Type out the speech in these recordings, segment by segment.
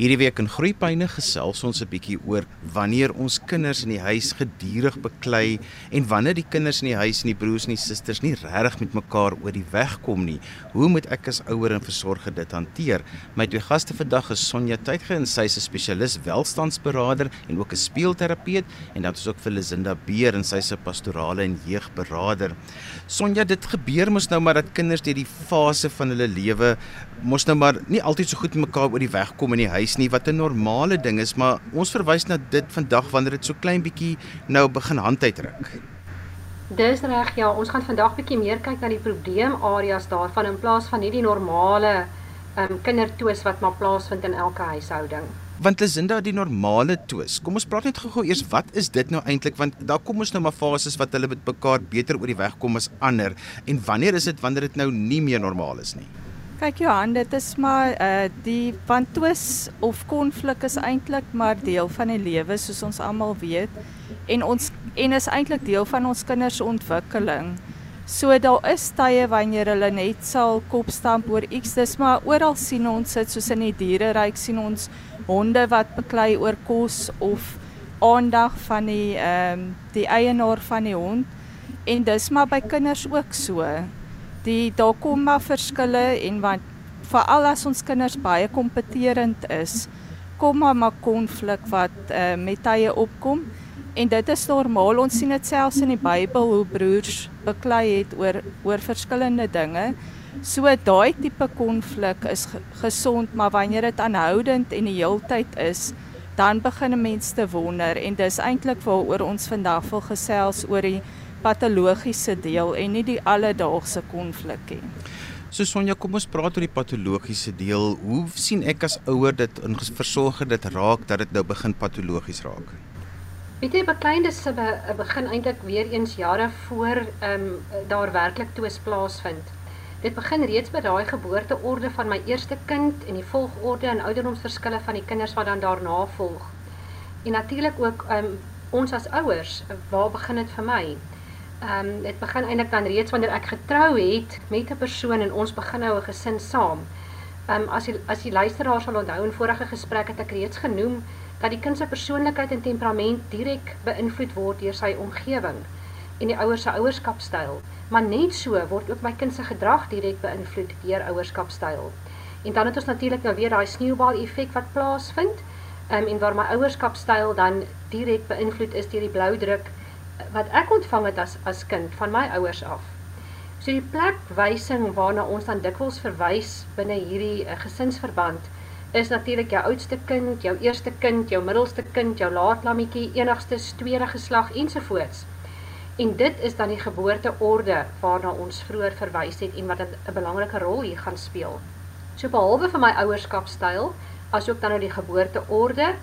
Hierdie week in Groepyne gesels ons 'n bietjie oor wanneer ons kinders in die huis gedurig beklei en wanneer die kinders in die huis en die broers en die susters nie regtig met mekaar oor die weg kom nie. Hoe moet ek as ouer en versorger dit hanteer? My twee gaste vandag is Sonja Tuitge en sy is 'n spesialis welstandsberader en ook 'n speelterapeut en dan is ook vir Lisinda Beer en sy is 'n pastorale en jeugberader. Sonja, dit gebeur mos nou maar dat kinders deur die fase van hulle lewe mos nou maar nie altyd so goed mekaar oor die weg kom in die huis nie wat 'n normale ding is, maar ons verwys na dit vandag wanneer dit so klein bietjie nou begin hand uitruk. Dis reg, ja, ons gaan vandag bietjie meer kyk na die probleemareas daarvan in plaas van hierdie normale ehm um, kindertoes wat maar plaasvind in elke huishouding. Want is inderdaad die normale toes. Kom ons praat net gou-gou eers wat is dit nou eintlik want daar kom ons nou maar fases wat hulle met mekaar beter oor die weg kom as ander en wanneer is dit wanneer dit nou nie meer normaal is nie? Kyk Johan, dit is maar uh die van twis of konflik is eintlik maar deel van die lewe soos ons almal weet. En ons en is eintlik deel van ons kinders ontwikkeling. So daar is tye wanneer hulle net sal kopstamp oor iets, dis maar oral sien ons dit soos in die diereryk sien ons honde wat beklei oor kos of aandag van die ehm um, die eienaar van die hond. En dis maar by kinders ook so die daar kom maar verskille en want veral as ons kinders baie kompeterend is, kom maar maar konflik wat uh, met tye opkom en dit is normaal. Ons sien dit selfs in die Bybel hoe broers beklei het oor oor verskillende dinge. So daai tipe konflik is gesond, maar wanneer dit aanhoudend en die heeltyd is, dan begin 'n mens te wonder en dis eintlik waaroor ons vandag wil gesels oor die patologiese deel en nie die alledaagse konflik nie. So Sonja, kom ons praat oor die patologiese deel. Hoe sien ek as ouer dit in versorger dit raak dat dit nou begin patologies raak? Weet jy, bekleinde se be, begin eintlik weer eens jare voor ehm um, daar werklik toes plaasvind. Dit begin reeds by daai geboorteorde van my eerste kind en die volgorde en ouderdomsverskille van die kinders wat dan daarna volg. En natuurlik ook ehm um, ons as ouers, waar begin dit vir my? Ehm um, dit begin eintlik dan reeds wanneer ek getrou het met 'n persoon en ons begin nou 'n gesin saam. Ehm um, as jy as jy luisteraars sal onthou in vorige gesprekke het ek reeds genoem dat die kind se persoonlikheid en temperament direk beïnvloed word deur sy omgewing en die ouers se ouerskapstyl. Maar net so word ook my kind se gedrag direk beïnvloed deur ouerskapstyl. En dan het ons natuurlik nou weer daai sneeubal effek wat plaasvind. Ehm um, en waar my ouerskapstyl dan direk beïnvloed is deur die blou druk wat ek ontvang het as as kind van my ouers af. So die plekwysing waarna ons dan dikwels verwys binne hierdie uh, gesinsverband is natuurlik jou oudste kind, jou eerste kind, jou middelste kind, jou laatlammetjie, enigste tweede geslag ensovoorts. En dit is dan die geboorteorde waarna ons vroeër verwys het en wat 'n belangrike rol hier gaan speel. So behalwe vir my ouerskapstyl, asook dan nou die geboorteorde,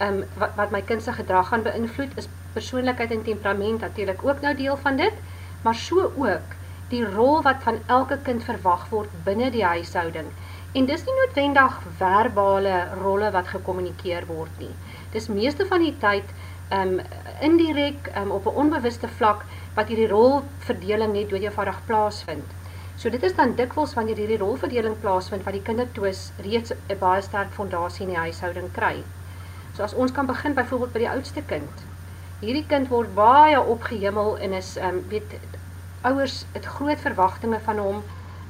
um, wat wat my kind se gedrag gaan beïnvloed is persoonlikheid en temperament natuurlik ook nou deel van dit, maar so ook die rol wat van elke kind verwag word binne die huishouding. En dis nie noodwendig verbale rolle wat gekommunikeer word nie. Dis meeste van die tyd um indirek um op 'n onbewuste vlak wat hierdie rolverdeling net eenvoudig plaasvind. So dit is dan dikwels wanneer hierdie rolverdeling plaasvind wat die kindertoes reeds 'n baie sterk fondasie in die huishouding kry. So as ons kan begin byvoorbeeld by die oudste kind hierdie kind word baie opgehemel en is um, weet ouers het groot verwagtinge van hom.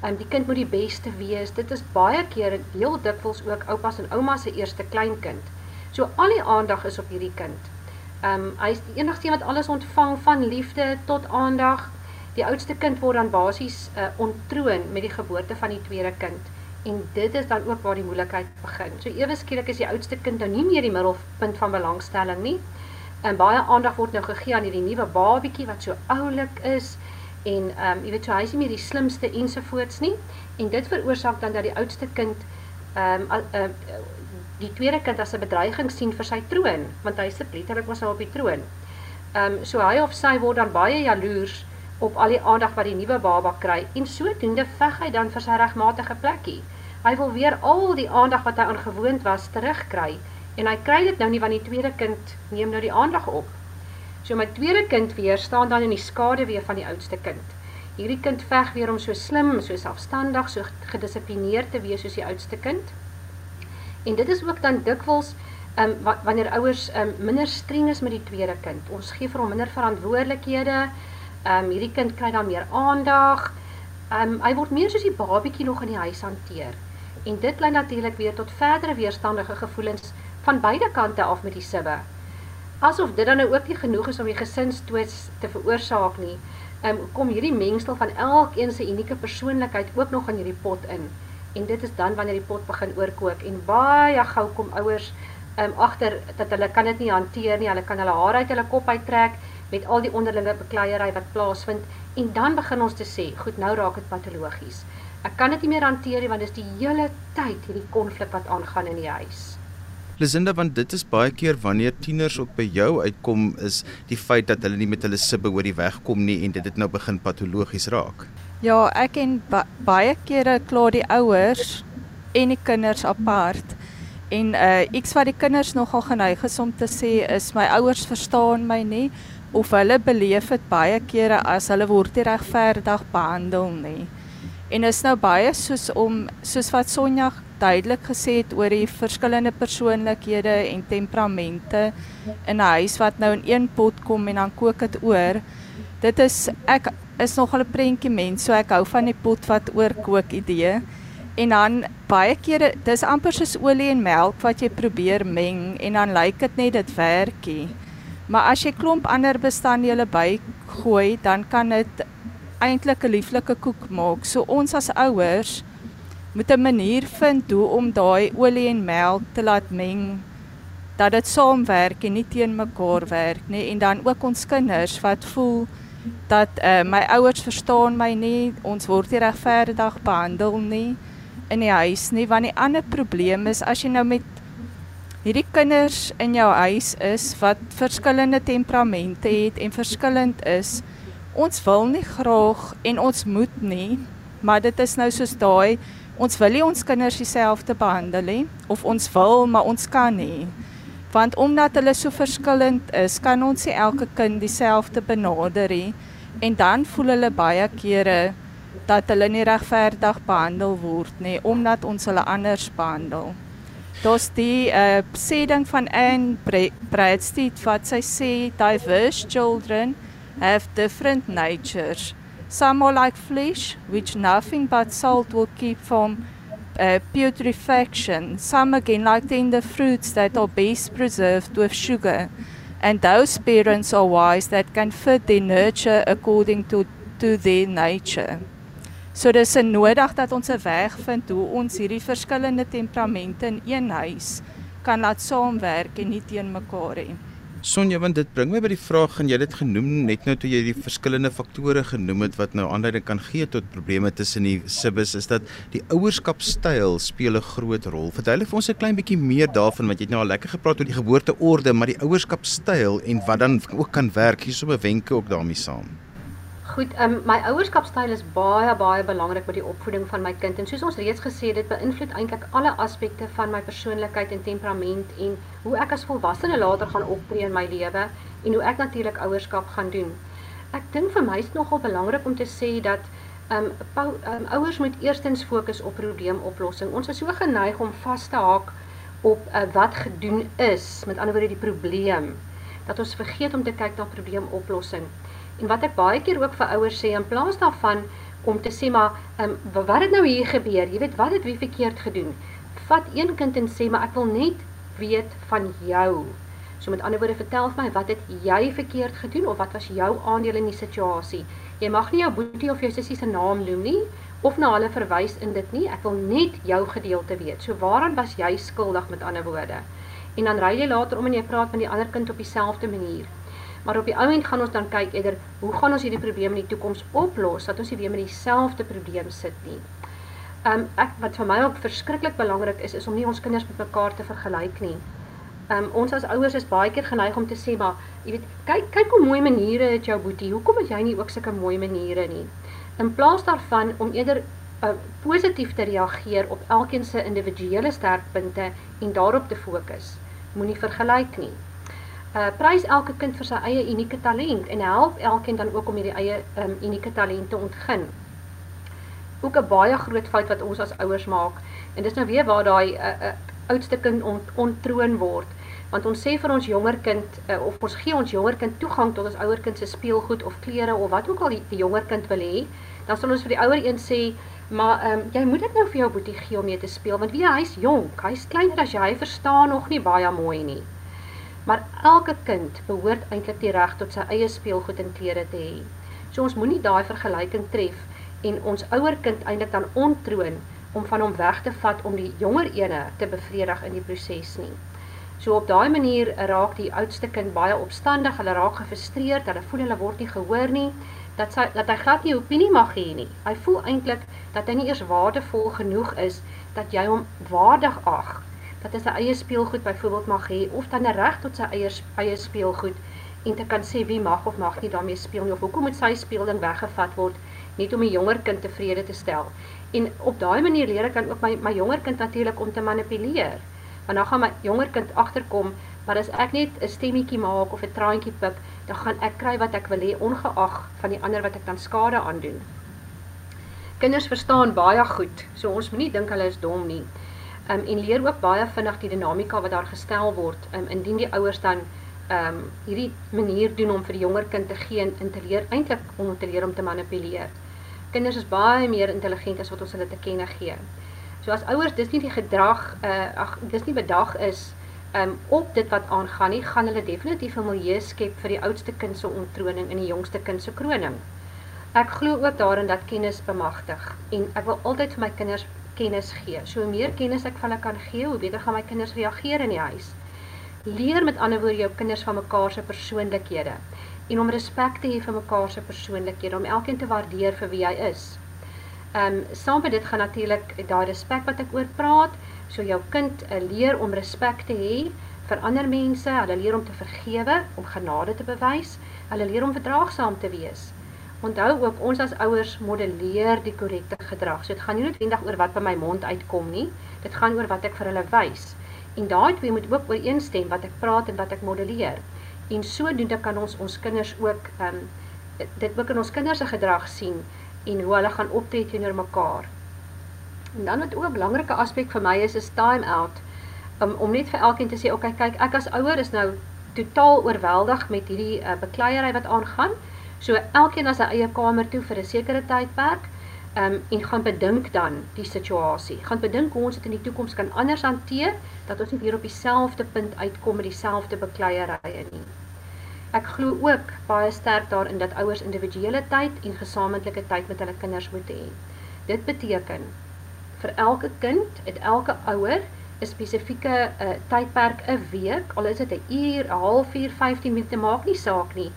Um, die kind moet die beste wees. Dit is baie keer heel dikwels ook oupas en oumas se eerste kleinkind. So al die aandag is op hierdie kind. Ehm um, hy is die enigste wat alles ontvang van liefde tot aandag. Die oudste kind word dan basies uh, ontroon met die geboorte van die tweede kind. En dit is dan ook waar die moeilikheid begin. So ewe skielik is die oudste kind nou nie meer die middelpunt van belangstelling nie en baie aandag word nou gegee aan hierdie nuwe babietjie wat so oulik is en ehm um, jy weet so hy is nie meer die slimste ensovoorts nie en dit veroorsaak dan dat die oudste kind ehm um, uh, die tweede kind as 'n bedreiging sien vir sy troon want hy sit letterlik mos nou op die troon. Ehm um, so hy of sy word dan baie jaloers op al die aandag wat die nuwe baba kry en sodoende veg hy dan vir sy regmatige plekkie. Hy wil weer al die aandag wat hy aangewoond was terugkry en hy kry dit nou nie want die tweede kind neem nou die aandag op. So my tweede kind weer staan dan in die skade weer van die oudste kind. Hierdie kind veg weer om so slim, so selfstandig, so gedissiplineerd te wees soos die oudste kind. En dit is ook dan dikwels um, wanneer ouers um, minder streng is met die tweede kind. Ons gee vir hom minder verantwoordelikhede. Um, hierdie kind kry dan meer aandag. Um, hy word meer soos die babietjie nog in die huis hanteer. En dit lei natuurlik weer tot verdere weerstandige gevoelens van beide kante af met die sibbe. Asof dit dan nou ook nie genoeg is om die gesinstwis te veroorsaak nie, um, kom hierdie mengsel van elkeen se unieke persoonlikheid ook nog in hierdie pot in. En dit is dan wanneer die pot begin oorkook en baie gou kom ouers um, agter dat hulle kan dit nie hanteer nie. Hulle kan hulle hare uit hulle kop uittrek met al die onderlinge bekleierery wat plaasvind en dan begin ons te sê, goed, nou raak dit patologies. Ek kan dit nie meer hanteer nie want dit is die hele tyd hierdie konflik wat aangaan in die huis. Lisinda want dit is baie keer wanneer tieners ook by jou uitkom is die feit dat hulle nie met hulle sibbe oor die weg kom nie en dit het nou begin patologies raak. Ja, ek en ba baie kere kla die ouers en die kinders apart. En uh sê wat die kinders nogal geneig is om te sê is my ouers verstaan my nie of hulle beleef dit baie kere as hulle word regverdig behandel nie. En is nou baie soos om soos wat Sonja duidelik gesê het oor die verskillende persoonlikhede en temperamente in 'n huis wat nou in een pot kom en dan kook dit oor. Dit is ek is nogal 'n prentjie mens, so ek hou van die pot wat oorkook idee. En dan baie kere dis amper soos olie en melk wat jy probeer meng en dan lyk dit net dit werkie. Maar as jy klomp ander bestanddele bygooi, dan kan dit eintlik 'n lieflike koek maak. So ons as ouers moet 'n manier vind hoe om daai olie en melk te laat meng dat dit saamwerk en nie teen mekaar werk nie en dan ook ons kinders wat voel dat uh, my ouers verstaan my nie ons word nie regverdig behandel nie in die huis nie. Want die ander probleem is as jy nou met hierdie kinders in jou huis is wat verskillende temperamente het en verskillend is ons wil nie graag en ons moet nie maar dit is nou soos daai ons wil nie ons kinders dieselfde behandel nie of ons wil maar ons kan nie. Want omdat hulle so verskillend is kan ons nie elke kind dieselfde benader nie. En dan voel hulle baie kere dat hulle nie regverdig behandel word nie omdat ons hulle anders behandel. Dis die uh, sê ding van Anne Bradstreet wat sy sê diverse children have different natures Some are like flesh, which nothing but salt will keep from uh, putrefaction. Some again like tender fruits that are best preserved with sugar. And those parents are wise that can fit their nurture according to, to their nature. So dis 'n nodig dat ons 'n weg vind hoe ons hierdie verskillende temperamente in een huis kan laat saamwerk en nie teen mekaar nie. Sonja, want dit bring my by die vraag en jy het dit genoem net nou toe jy die verskillende faktore genoem het wat nou aanleiding kan gee tot probleme tussen die sibbes is dat die ouerskapstyl speel 'n groot rol. Vertel vir ons 'n klein bietjie meer daarvan want jy het nou al lekker gepraat oor die geboorteorde, maar die ouerskapstyl en wat dan ook kan werk. Hier is so 'n wenke ook daarmee saam. Goed, um, my ouerskapstyl is baie baie belangrik by die opvoeding van my kind en soos ons reeds gesê het, dit beïnvloed eintlik alle aspekte van my persoonlikheid en temperament en hoe ek as volwassene later gaan optree in my lewe en hoe ek natuurlik ouerskap gaan doen. Ek dink vir my is dit nogal belangrik om te sê dat um, um ouers moet eerstens fokus op probleemoplossing. Ons is so geneig om vas te haak op uh, wat gedoen is, met ander woorde die probleem, dat ons vergeet om te kyk na probleemoplossing. En wat ek baie keer ook vir ouers sê in plaas daarvan om te sê maar um, wat het nou hier gebeur? Jy weet wat het wie verkeerd gedoen? Vat een kind en sê maar ek wil net weet van jou. So met ander woorde vertel vir my wat het jy verkeerd gedoen of wat was jou aandeel in die situasie? Jy mag nie jou boetie of jou sussie se naam noem nie of na hulle verwys in dit nie. Ek wil net jou gedeelte weet. So waaraan was jy skuldig met ander woorde? En dan ry jy later om en jy praat met die ander kind op dieselfde manier. Maar op die ou end gaan ons dan kyk eerder hoe gaan ons hierdie probleem in die toekoms oplos dat ons nie weer met dieselfde probleem sit nie. Um, ek wat vir my ook verskriklik belangrik is is om nie ons kinders met mekaar te vergelyk nie. Um, ons as ouers is baie keer geneig om te sê maar jy weet kyk kyk hoe mooi maniere het jou boetie. Hoekom het jy nie ook sulke mooi maniere nie? In plaas daarvan om eerder uh, positief te reageer op elkeen se individuele sterkpunte en daarop te fokus. Moenie vergelyk nie uh prys elke kind vir sy eie unieke talent en help elkeen dan ook om hierdie eie um unieke talent te ontgin. Ook 'n baie groot fout wat ons as ouers maak en dis nou weer waar daai uh, uh oudste kind ont, ontroon word. Want ons sê vir ons jonger kind uh, of ons gee ons jonger kind toegang tot ons ouer kind se speelgoed of klere of wat ook al die, die jonger kind wil hê, dan sal ons vir die ouer een sê, maar ehm um, jy moet dit nou vir jou boetie gee om mee te speel want wie hy's jonk, hy's kleiner as jy, hy verstaan nog nie baie mooi nie. Maar elke kind behoort eintlik die reg tot sy eie speelgoed en klere te hê. So ons moenie daai vergelyking tref en ons ouer kind eintlik dan ontroon om van hom weg te vat om die jonger ene te bevredig in die proses nie. So op daai manier raak die oudste kind baie opstandig, hulle raak gefrustreerd, hulle voel hulle word nie gehoor nie, dat sy dat hy glad nie opinie mag hê nie. Hy voel eintlik dat hy nie eers waardevol genoeg is dat jy hom waardig ag. Dat hy sy eie speelgoed byvoorbeeld mag hê of dan 'n reg tot sy eie eie speelgoed en te kan sê wie mag of mag nie daarmee speel nie of hoekom moet sy speelding weggevat word net om 'n jonger kind tevrede te stel. En op daai manier leer ek dan ook my my jonger kind natuurlik om te manipuleer. Want dan gaan my jonger kind agterkom, maar as ek net 'n stemmetjie maak of 'n traantjie pik, dan gaan ek kry wat ek wil hê ongeag van die ander wat ek dan skade aandoen. Kinders verstaan baie goed, so ons moenie dink hulle is dom nie. Um en leer ook baie vinnig die dinamika wat daar gestel word, um indien die ouers dan um hierdie manier doen om vir die jonger kind te gee en te leer eintlik om te leer om te manipuleer kinders is baie meer intelligent as wat ons hulle te kenne gee. So as ouers dis nie die gedrag uh ag dis nie bedag is um op dit wat aangaan nie, gaan hulle definitief 'n milieu skep vir die oudste kind se ontroning en die jongste kind se kroning. Ek glo ook daarin dat kennis bemagtig en ek wil altyd vir my kinders kennis gee. So hoe meer kennis ek van hulle kan gee, hoe beter gaan my kinders reageer in die huis. Leer met ander woorde jou kinders van mekaar se persoonlikhede en om respek te hê vir mekaar se persoonlikhede, om elkeen te waardeer vir wie hy is. Ehm um, saam met dit gaan natuurlik daai respek wat ek oor praat, so jou kind uh, leer om respek te hê vir ander mense, hulle leer om te vergewe, om genade te bewys, hulle leer om verdraagsaam te wees. Onthou ook ons as ouers modelleer die korrekte gedrag. So dit gaan nie noodwendig oor wat by my mond uitkom nie. Dit gaan oor wat ek vir hulle wys. En daai twee moet ook ooreenstem wat ek praat en wat ek modelleer en sodoende kan ons ons kinders ook ehm um, dit ook in ons kinders se gedrag sien en hoe hulle gaan optree teenoor mekaar. En dan wat ook 'n belangrike aspek vir my is is time out um, om net vir elkeen te sê okay kyk ek as ouer is nou totaal oorweldig met hierdie uh, bekleierery wat aangaan. So elkeen na sy eie kamer toe vir 'n sekere tydperk um, en gaan bedink dan die situasie. Gaan bedink hoe ons dit in die toekoms kan anders hanteer dat ons nie weer op dieselfde punt uitkom met dieselfde bekleierye nie. Ek glo ook baie sterk daarin dat ouers individuele tyd en gesamentlike tyd met hulle kinders moet hê. Dit beteken vir elke kind, het elke ouer 'n spesifieke uh, tydperk 'n week, al is dit 'n uur, 'n halfuur, 15 minute maak nie saak nie,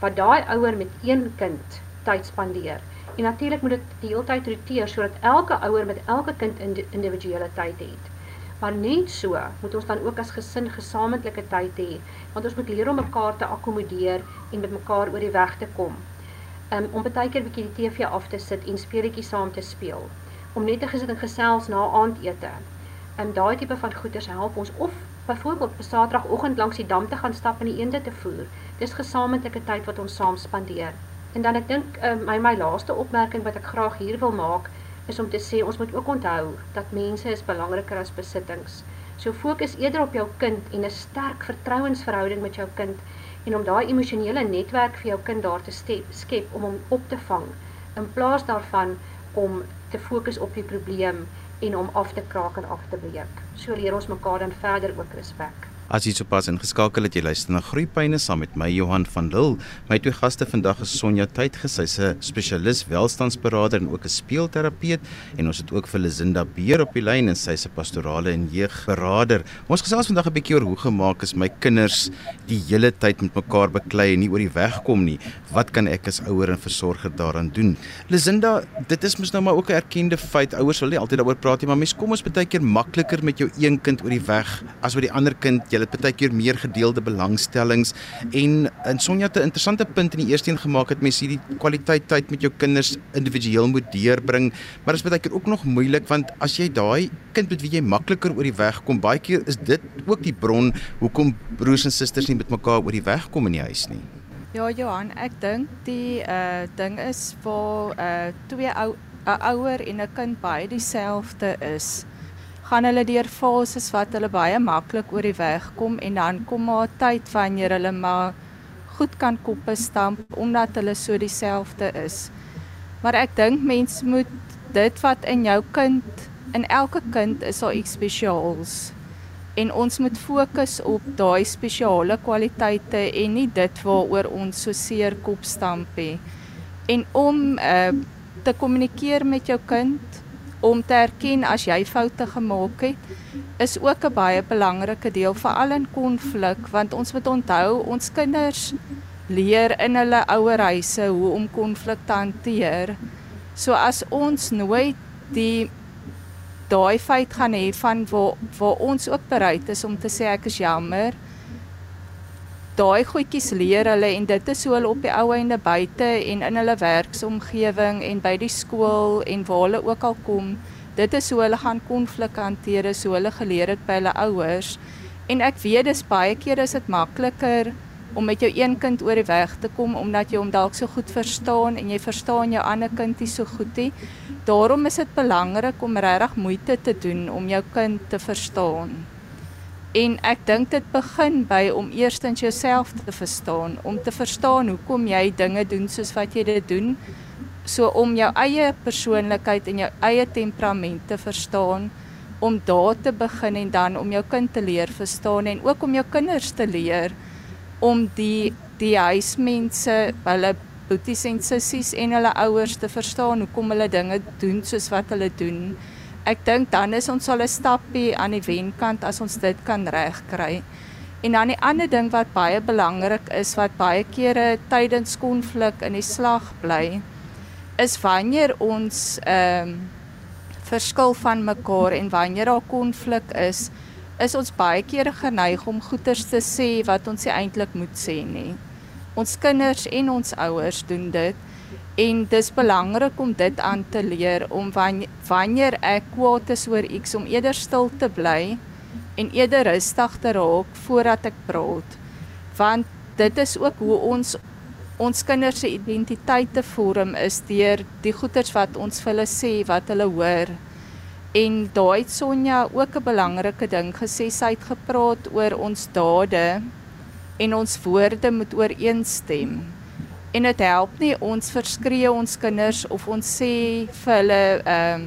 wat daai ouer met een kind tyd spandeer. En natuurlik moet dit die hele tyd roteer sodat elke ouer met elke kind individuele tyd het. Maar net so moet ons dan ook as gesin gesamentlike tyd hê, want ons moet leer om mekaar te akkommodeer en met mekaar oor die weg te kom. Um, om baie keer 'n bietjie die TV af te sit en speletjies saam te speel, om net te gesit en gesels na aandete. En um, daai tipe van goeders help ons of byvoorbeeld op Saterdagoggend langs die dam te gaan stap en die eende te voer. Dis gesamentlike tyd wat ons saam spandeer. En dan ek dink uh, my my laaste opmerking wat ek graag hier wil maak is om te sê ons moet ook onthou dat mense is belangriker as besittings. So fokus eerder op jou kind en 'n sterk vertrouensverhouding met jou kind en om daai emosionele netwerk vir jou kind daar te skep om hom op te vang in plaas daarvan om te fokus op die probleem en om af te kraak en af te breek. So leer ons mekaar dan verder ook respek. As jy sopas ingeskakel het, jy luister na Groepyne saam met my Johan van Lille. My twee gaste vandag is Sonja Tydges, sy's 'n spesialis welstandsberader en ook 'n speelterapeut en ons het ook vir Lisinda Beer op die lyn en sy's 'n pastorale en jeugberader. Ons gesels vandag 'n bietjie oor hoe gemaak is my kinders die hele tyd met mekaar beklei en nie oor die weg kom nie. Wat kan ek as ouer en versorger daaraan doen? Lisinda, dit is mos nou maar ook 'n erkende feit. Ouers wil nie altyd daaroor praat nie, maar mens kom ons baie keer makliker met jou een kind oor die weg as met die ander kind jy het baie keer meer gedeelde belangstellings. En in Sonja 'n interessante punt in die eerste een gemaak het mens hierdie kwaliteit tyd met jou kinders individueel moet deurbring maar dit is baie keer ook nog moeilik want as jy daai kind met wie jy makliker oor die weg kom baie keer is dit ook die bron hoekom broers en susters nie met mekaar oor die weg kom in die huis nie. Ja Johan, ek dink die uh ding is waar uh twee ou 'n ouer en 'n kind baie dieselfde is gaan hulle deur fases wat hulle baie maklik oor die weg kom en dan kom maar tyd wanneer hulle maar goed kan koppe stamp omdat hulle so dieselfde is. Maar ek dink mens moet dit wat in jou kind, in elke kind is daar iets spesiaals. En ons moet fokus op daai spesiale kwaliteite en nie dit waaroor ons so seer kop stamp nie. En om uh, te kommunikeer met jou kind om te erken as jy foute gemaak het is ook 'n baie belangrike deel veral in konflik want ons moet onthou ons kinders leer in hulle ouerhuise hoe om konflik te hanteer. So as ons nooit die daai feit gaan hê van waar waar ons ook bereid is om te sê ek is jammer daai goedjies leer hulle en dit is hoe hulle op die ou einde buite en in hulle werksomgewing en by die skool en waar hulle ook al kom, dit is hoe hulle gaan konflik hanteer, so hulle geleer het by hulle ouers. En ek weet dis baie keer is dit makliker om met jou een kind oor die weg te kom omdat jy hom dalk so goed verstaan en jy verstaan jou ander kindie so goed nie. Daarom is dit belangrik om regtig moeite te doen om jou kind te verstaan. En ek dink dit begin by om eerstens jouself te verstaan, om te verstaan hoekom jy dinge doen soos wat jy dit doen. So om jou eie persoonlikheid en jou eie temperament te verstaan, om daar te begin en dan om jou kind te leer verstaan en ook om jou kinders te leer om die die huismense, hulle boeties en sissies en hulle ouers te verstaan hoekom hulle dinge doen soos wat hulle doen ek dink dan is ons al 'n stappie aan die wenkant as ons dit kan regkry. En dan die ander ding wat baie belangrik is wat baie kere tydens konflik in die slag bly is wanneer ons ehm um, verskil van mekaar en wanneer daar konflik is, is ons baie kere geneig om goeters te sê wat ons eintlik moet sê nie. Ons kinders en ons ouers doen dit. En dis belangrik om dit aan te leer om wanneer ek kwaad is oor iets om eerder stil te bly en eerder rustig te raak voordat ek praat. Want dit is ook hoe ons ons kinders se identiteite vorm is deur die goeters wat ons vir hulle sê wat hulle hoor. En daai Sonja ook 'n belangrike ding gesê sy het gepraat oor ons dade en ons woorde moet ooreenstem en dit help nie ons verskree ons kinders of ons sê vir hulle ehm um,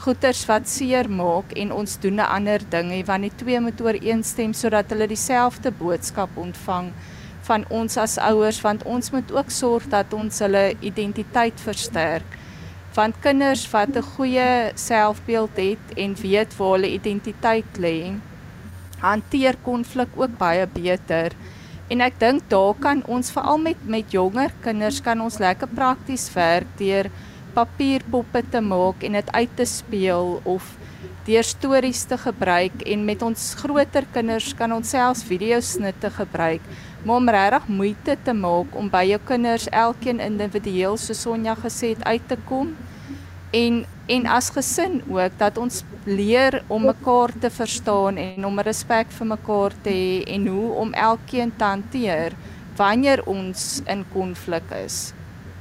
goeters wat seer maak en ons doen 'n ander ding nie want die twee moet ooreenstem sodat hulle dieselfde boodskap ontvang van ons as ouers want ons moet ook sorg dat ons hulle identiteit versterk. Want kinders wat 'n goeie selfbeeld het en weet waar hulle identiteit lê hanteer konflik ook baie beter En ek dink daar kan ons veral met met jonger kinders kan ons lekker prakties werk deur papierpoppe te maak en dit uit te speel of deur stories te gebruik. En met ons groter kinders kan ons selfs videosnitte gebruik. Maar om regtig moeite te maak om by jou kinders elkeen individueel so Sonja gesê het uit te kom. En en as gesin ook dat ons leer om mekaar te verstaan en om respek vir mekaar te hê en hoe om elkeen te hanteer wanneer ons in konflik is.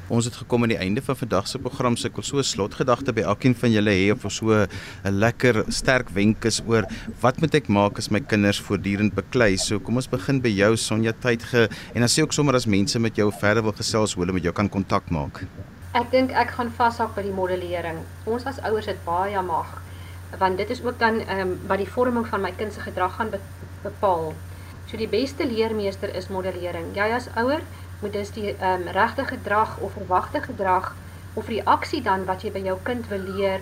Ons het gekom aan die einde van vandag se program. Ek wil so 'n slotgedagte by elkeen van julle hê of so 'n lekker sterk wenk is oor wat moet ek maak as my kinders voortdurend beklei. So kom ons begin by jou Sonja Tydge en dan sê ook sommer as mense met jou verder wil gesels, hoe hulle met jou kan kontak maak. Ek dink ek gaan vashak by die modellering. Ons as ouers het baie mag want dit is ook dan ehm um, wat die vorming van my kind se gedrag gaan be bepaal. So die beste leermeester is modellering. Jy as ouer moet dus die ehm um, regte gedrag of verwagte gedrag of reaksie dan wat jy by jou kind wil leer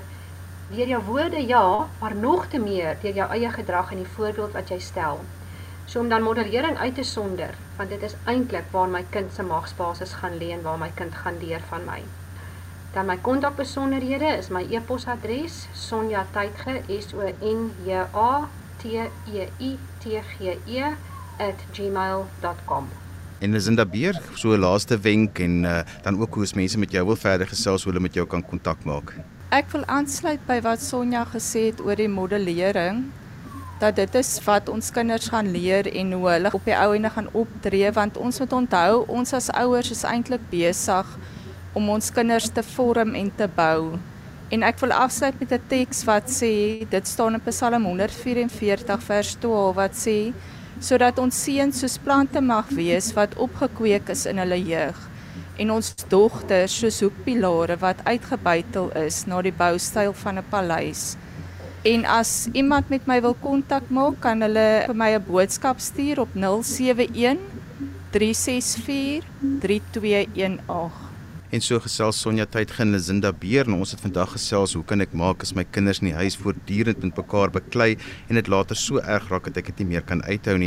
deur jou woorde ja, maar nog te meer deur jou eie gedrag en die voorbeeld wat jy stel. So om dan modellering uit te sonder, want dit is eintlik waar my kind se magsbasis gaan lê en waar my kind gaan leer van my. Dan my kontakbesonderhede is my e-posadres sonjatydge s o n j a t e i t g e @gmail.com. En is inderdaad beer so 'n laaste wenk en uh, dan ook hoe as mense met jou wil verder gesels, hoe hulle met jou kan kontak maak. Ek wil aansluit by wat Sonja gesê het oor die modellering dat dit is wat ons kinders gaan leer en hoe hulle op die ou ende gaan optree want ons moet onthou ons as ouers is eintlik besig om ons kinders te vorm en te bou En ek wil afsluit met 'n teks wat sê, dit staan in Psalm 144 vers 12 wat sê sodat ons seuns soos plante mag wees wat opgekweek is in hulle jeug en ons dogters soos hoekpilare wat uitgebuitel is na die boustyl van 'n paleis. En as iemand met my wil kontak maak, kan hulle vir my 'n boodskap stuur op 071 364 3218. En so gesels Sonja Tydgen en Zinda Beer en ons het vandag gesels hoe kan ek maak as my kinders in die huis voortdurend met mekaar beklei en dit later so erg raak dat ek dit nie meer kan uithou nie.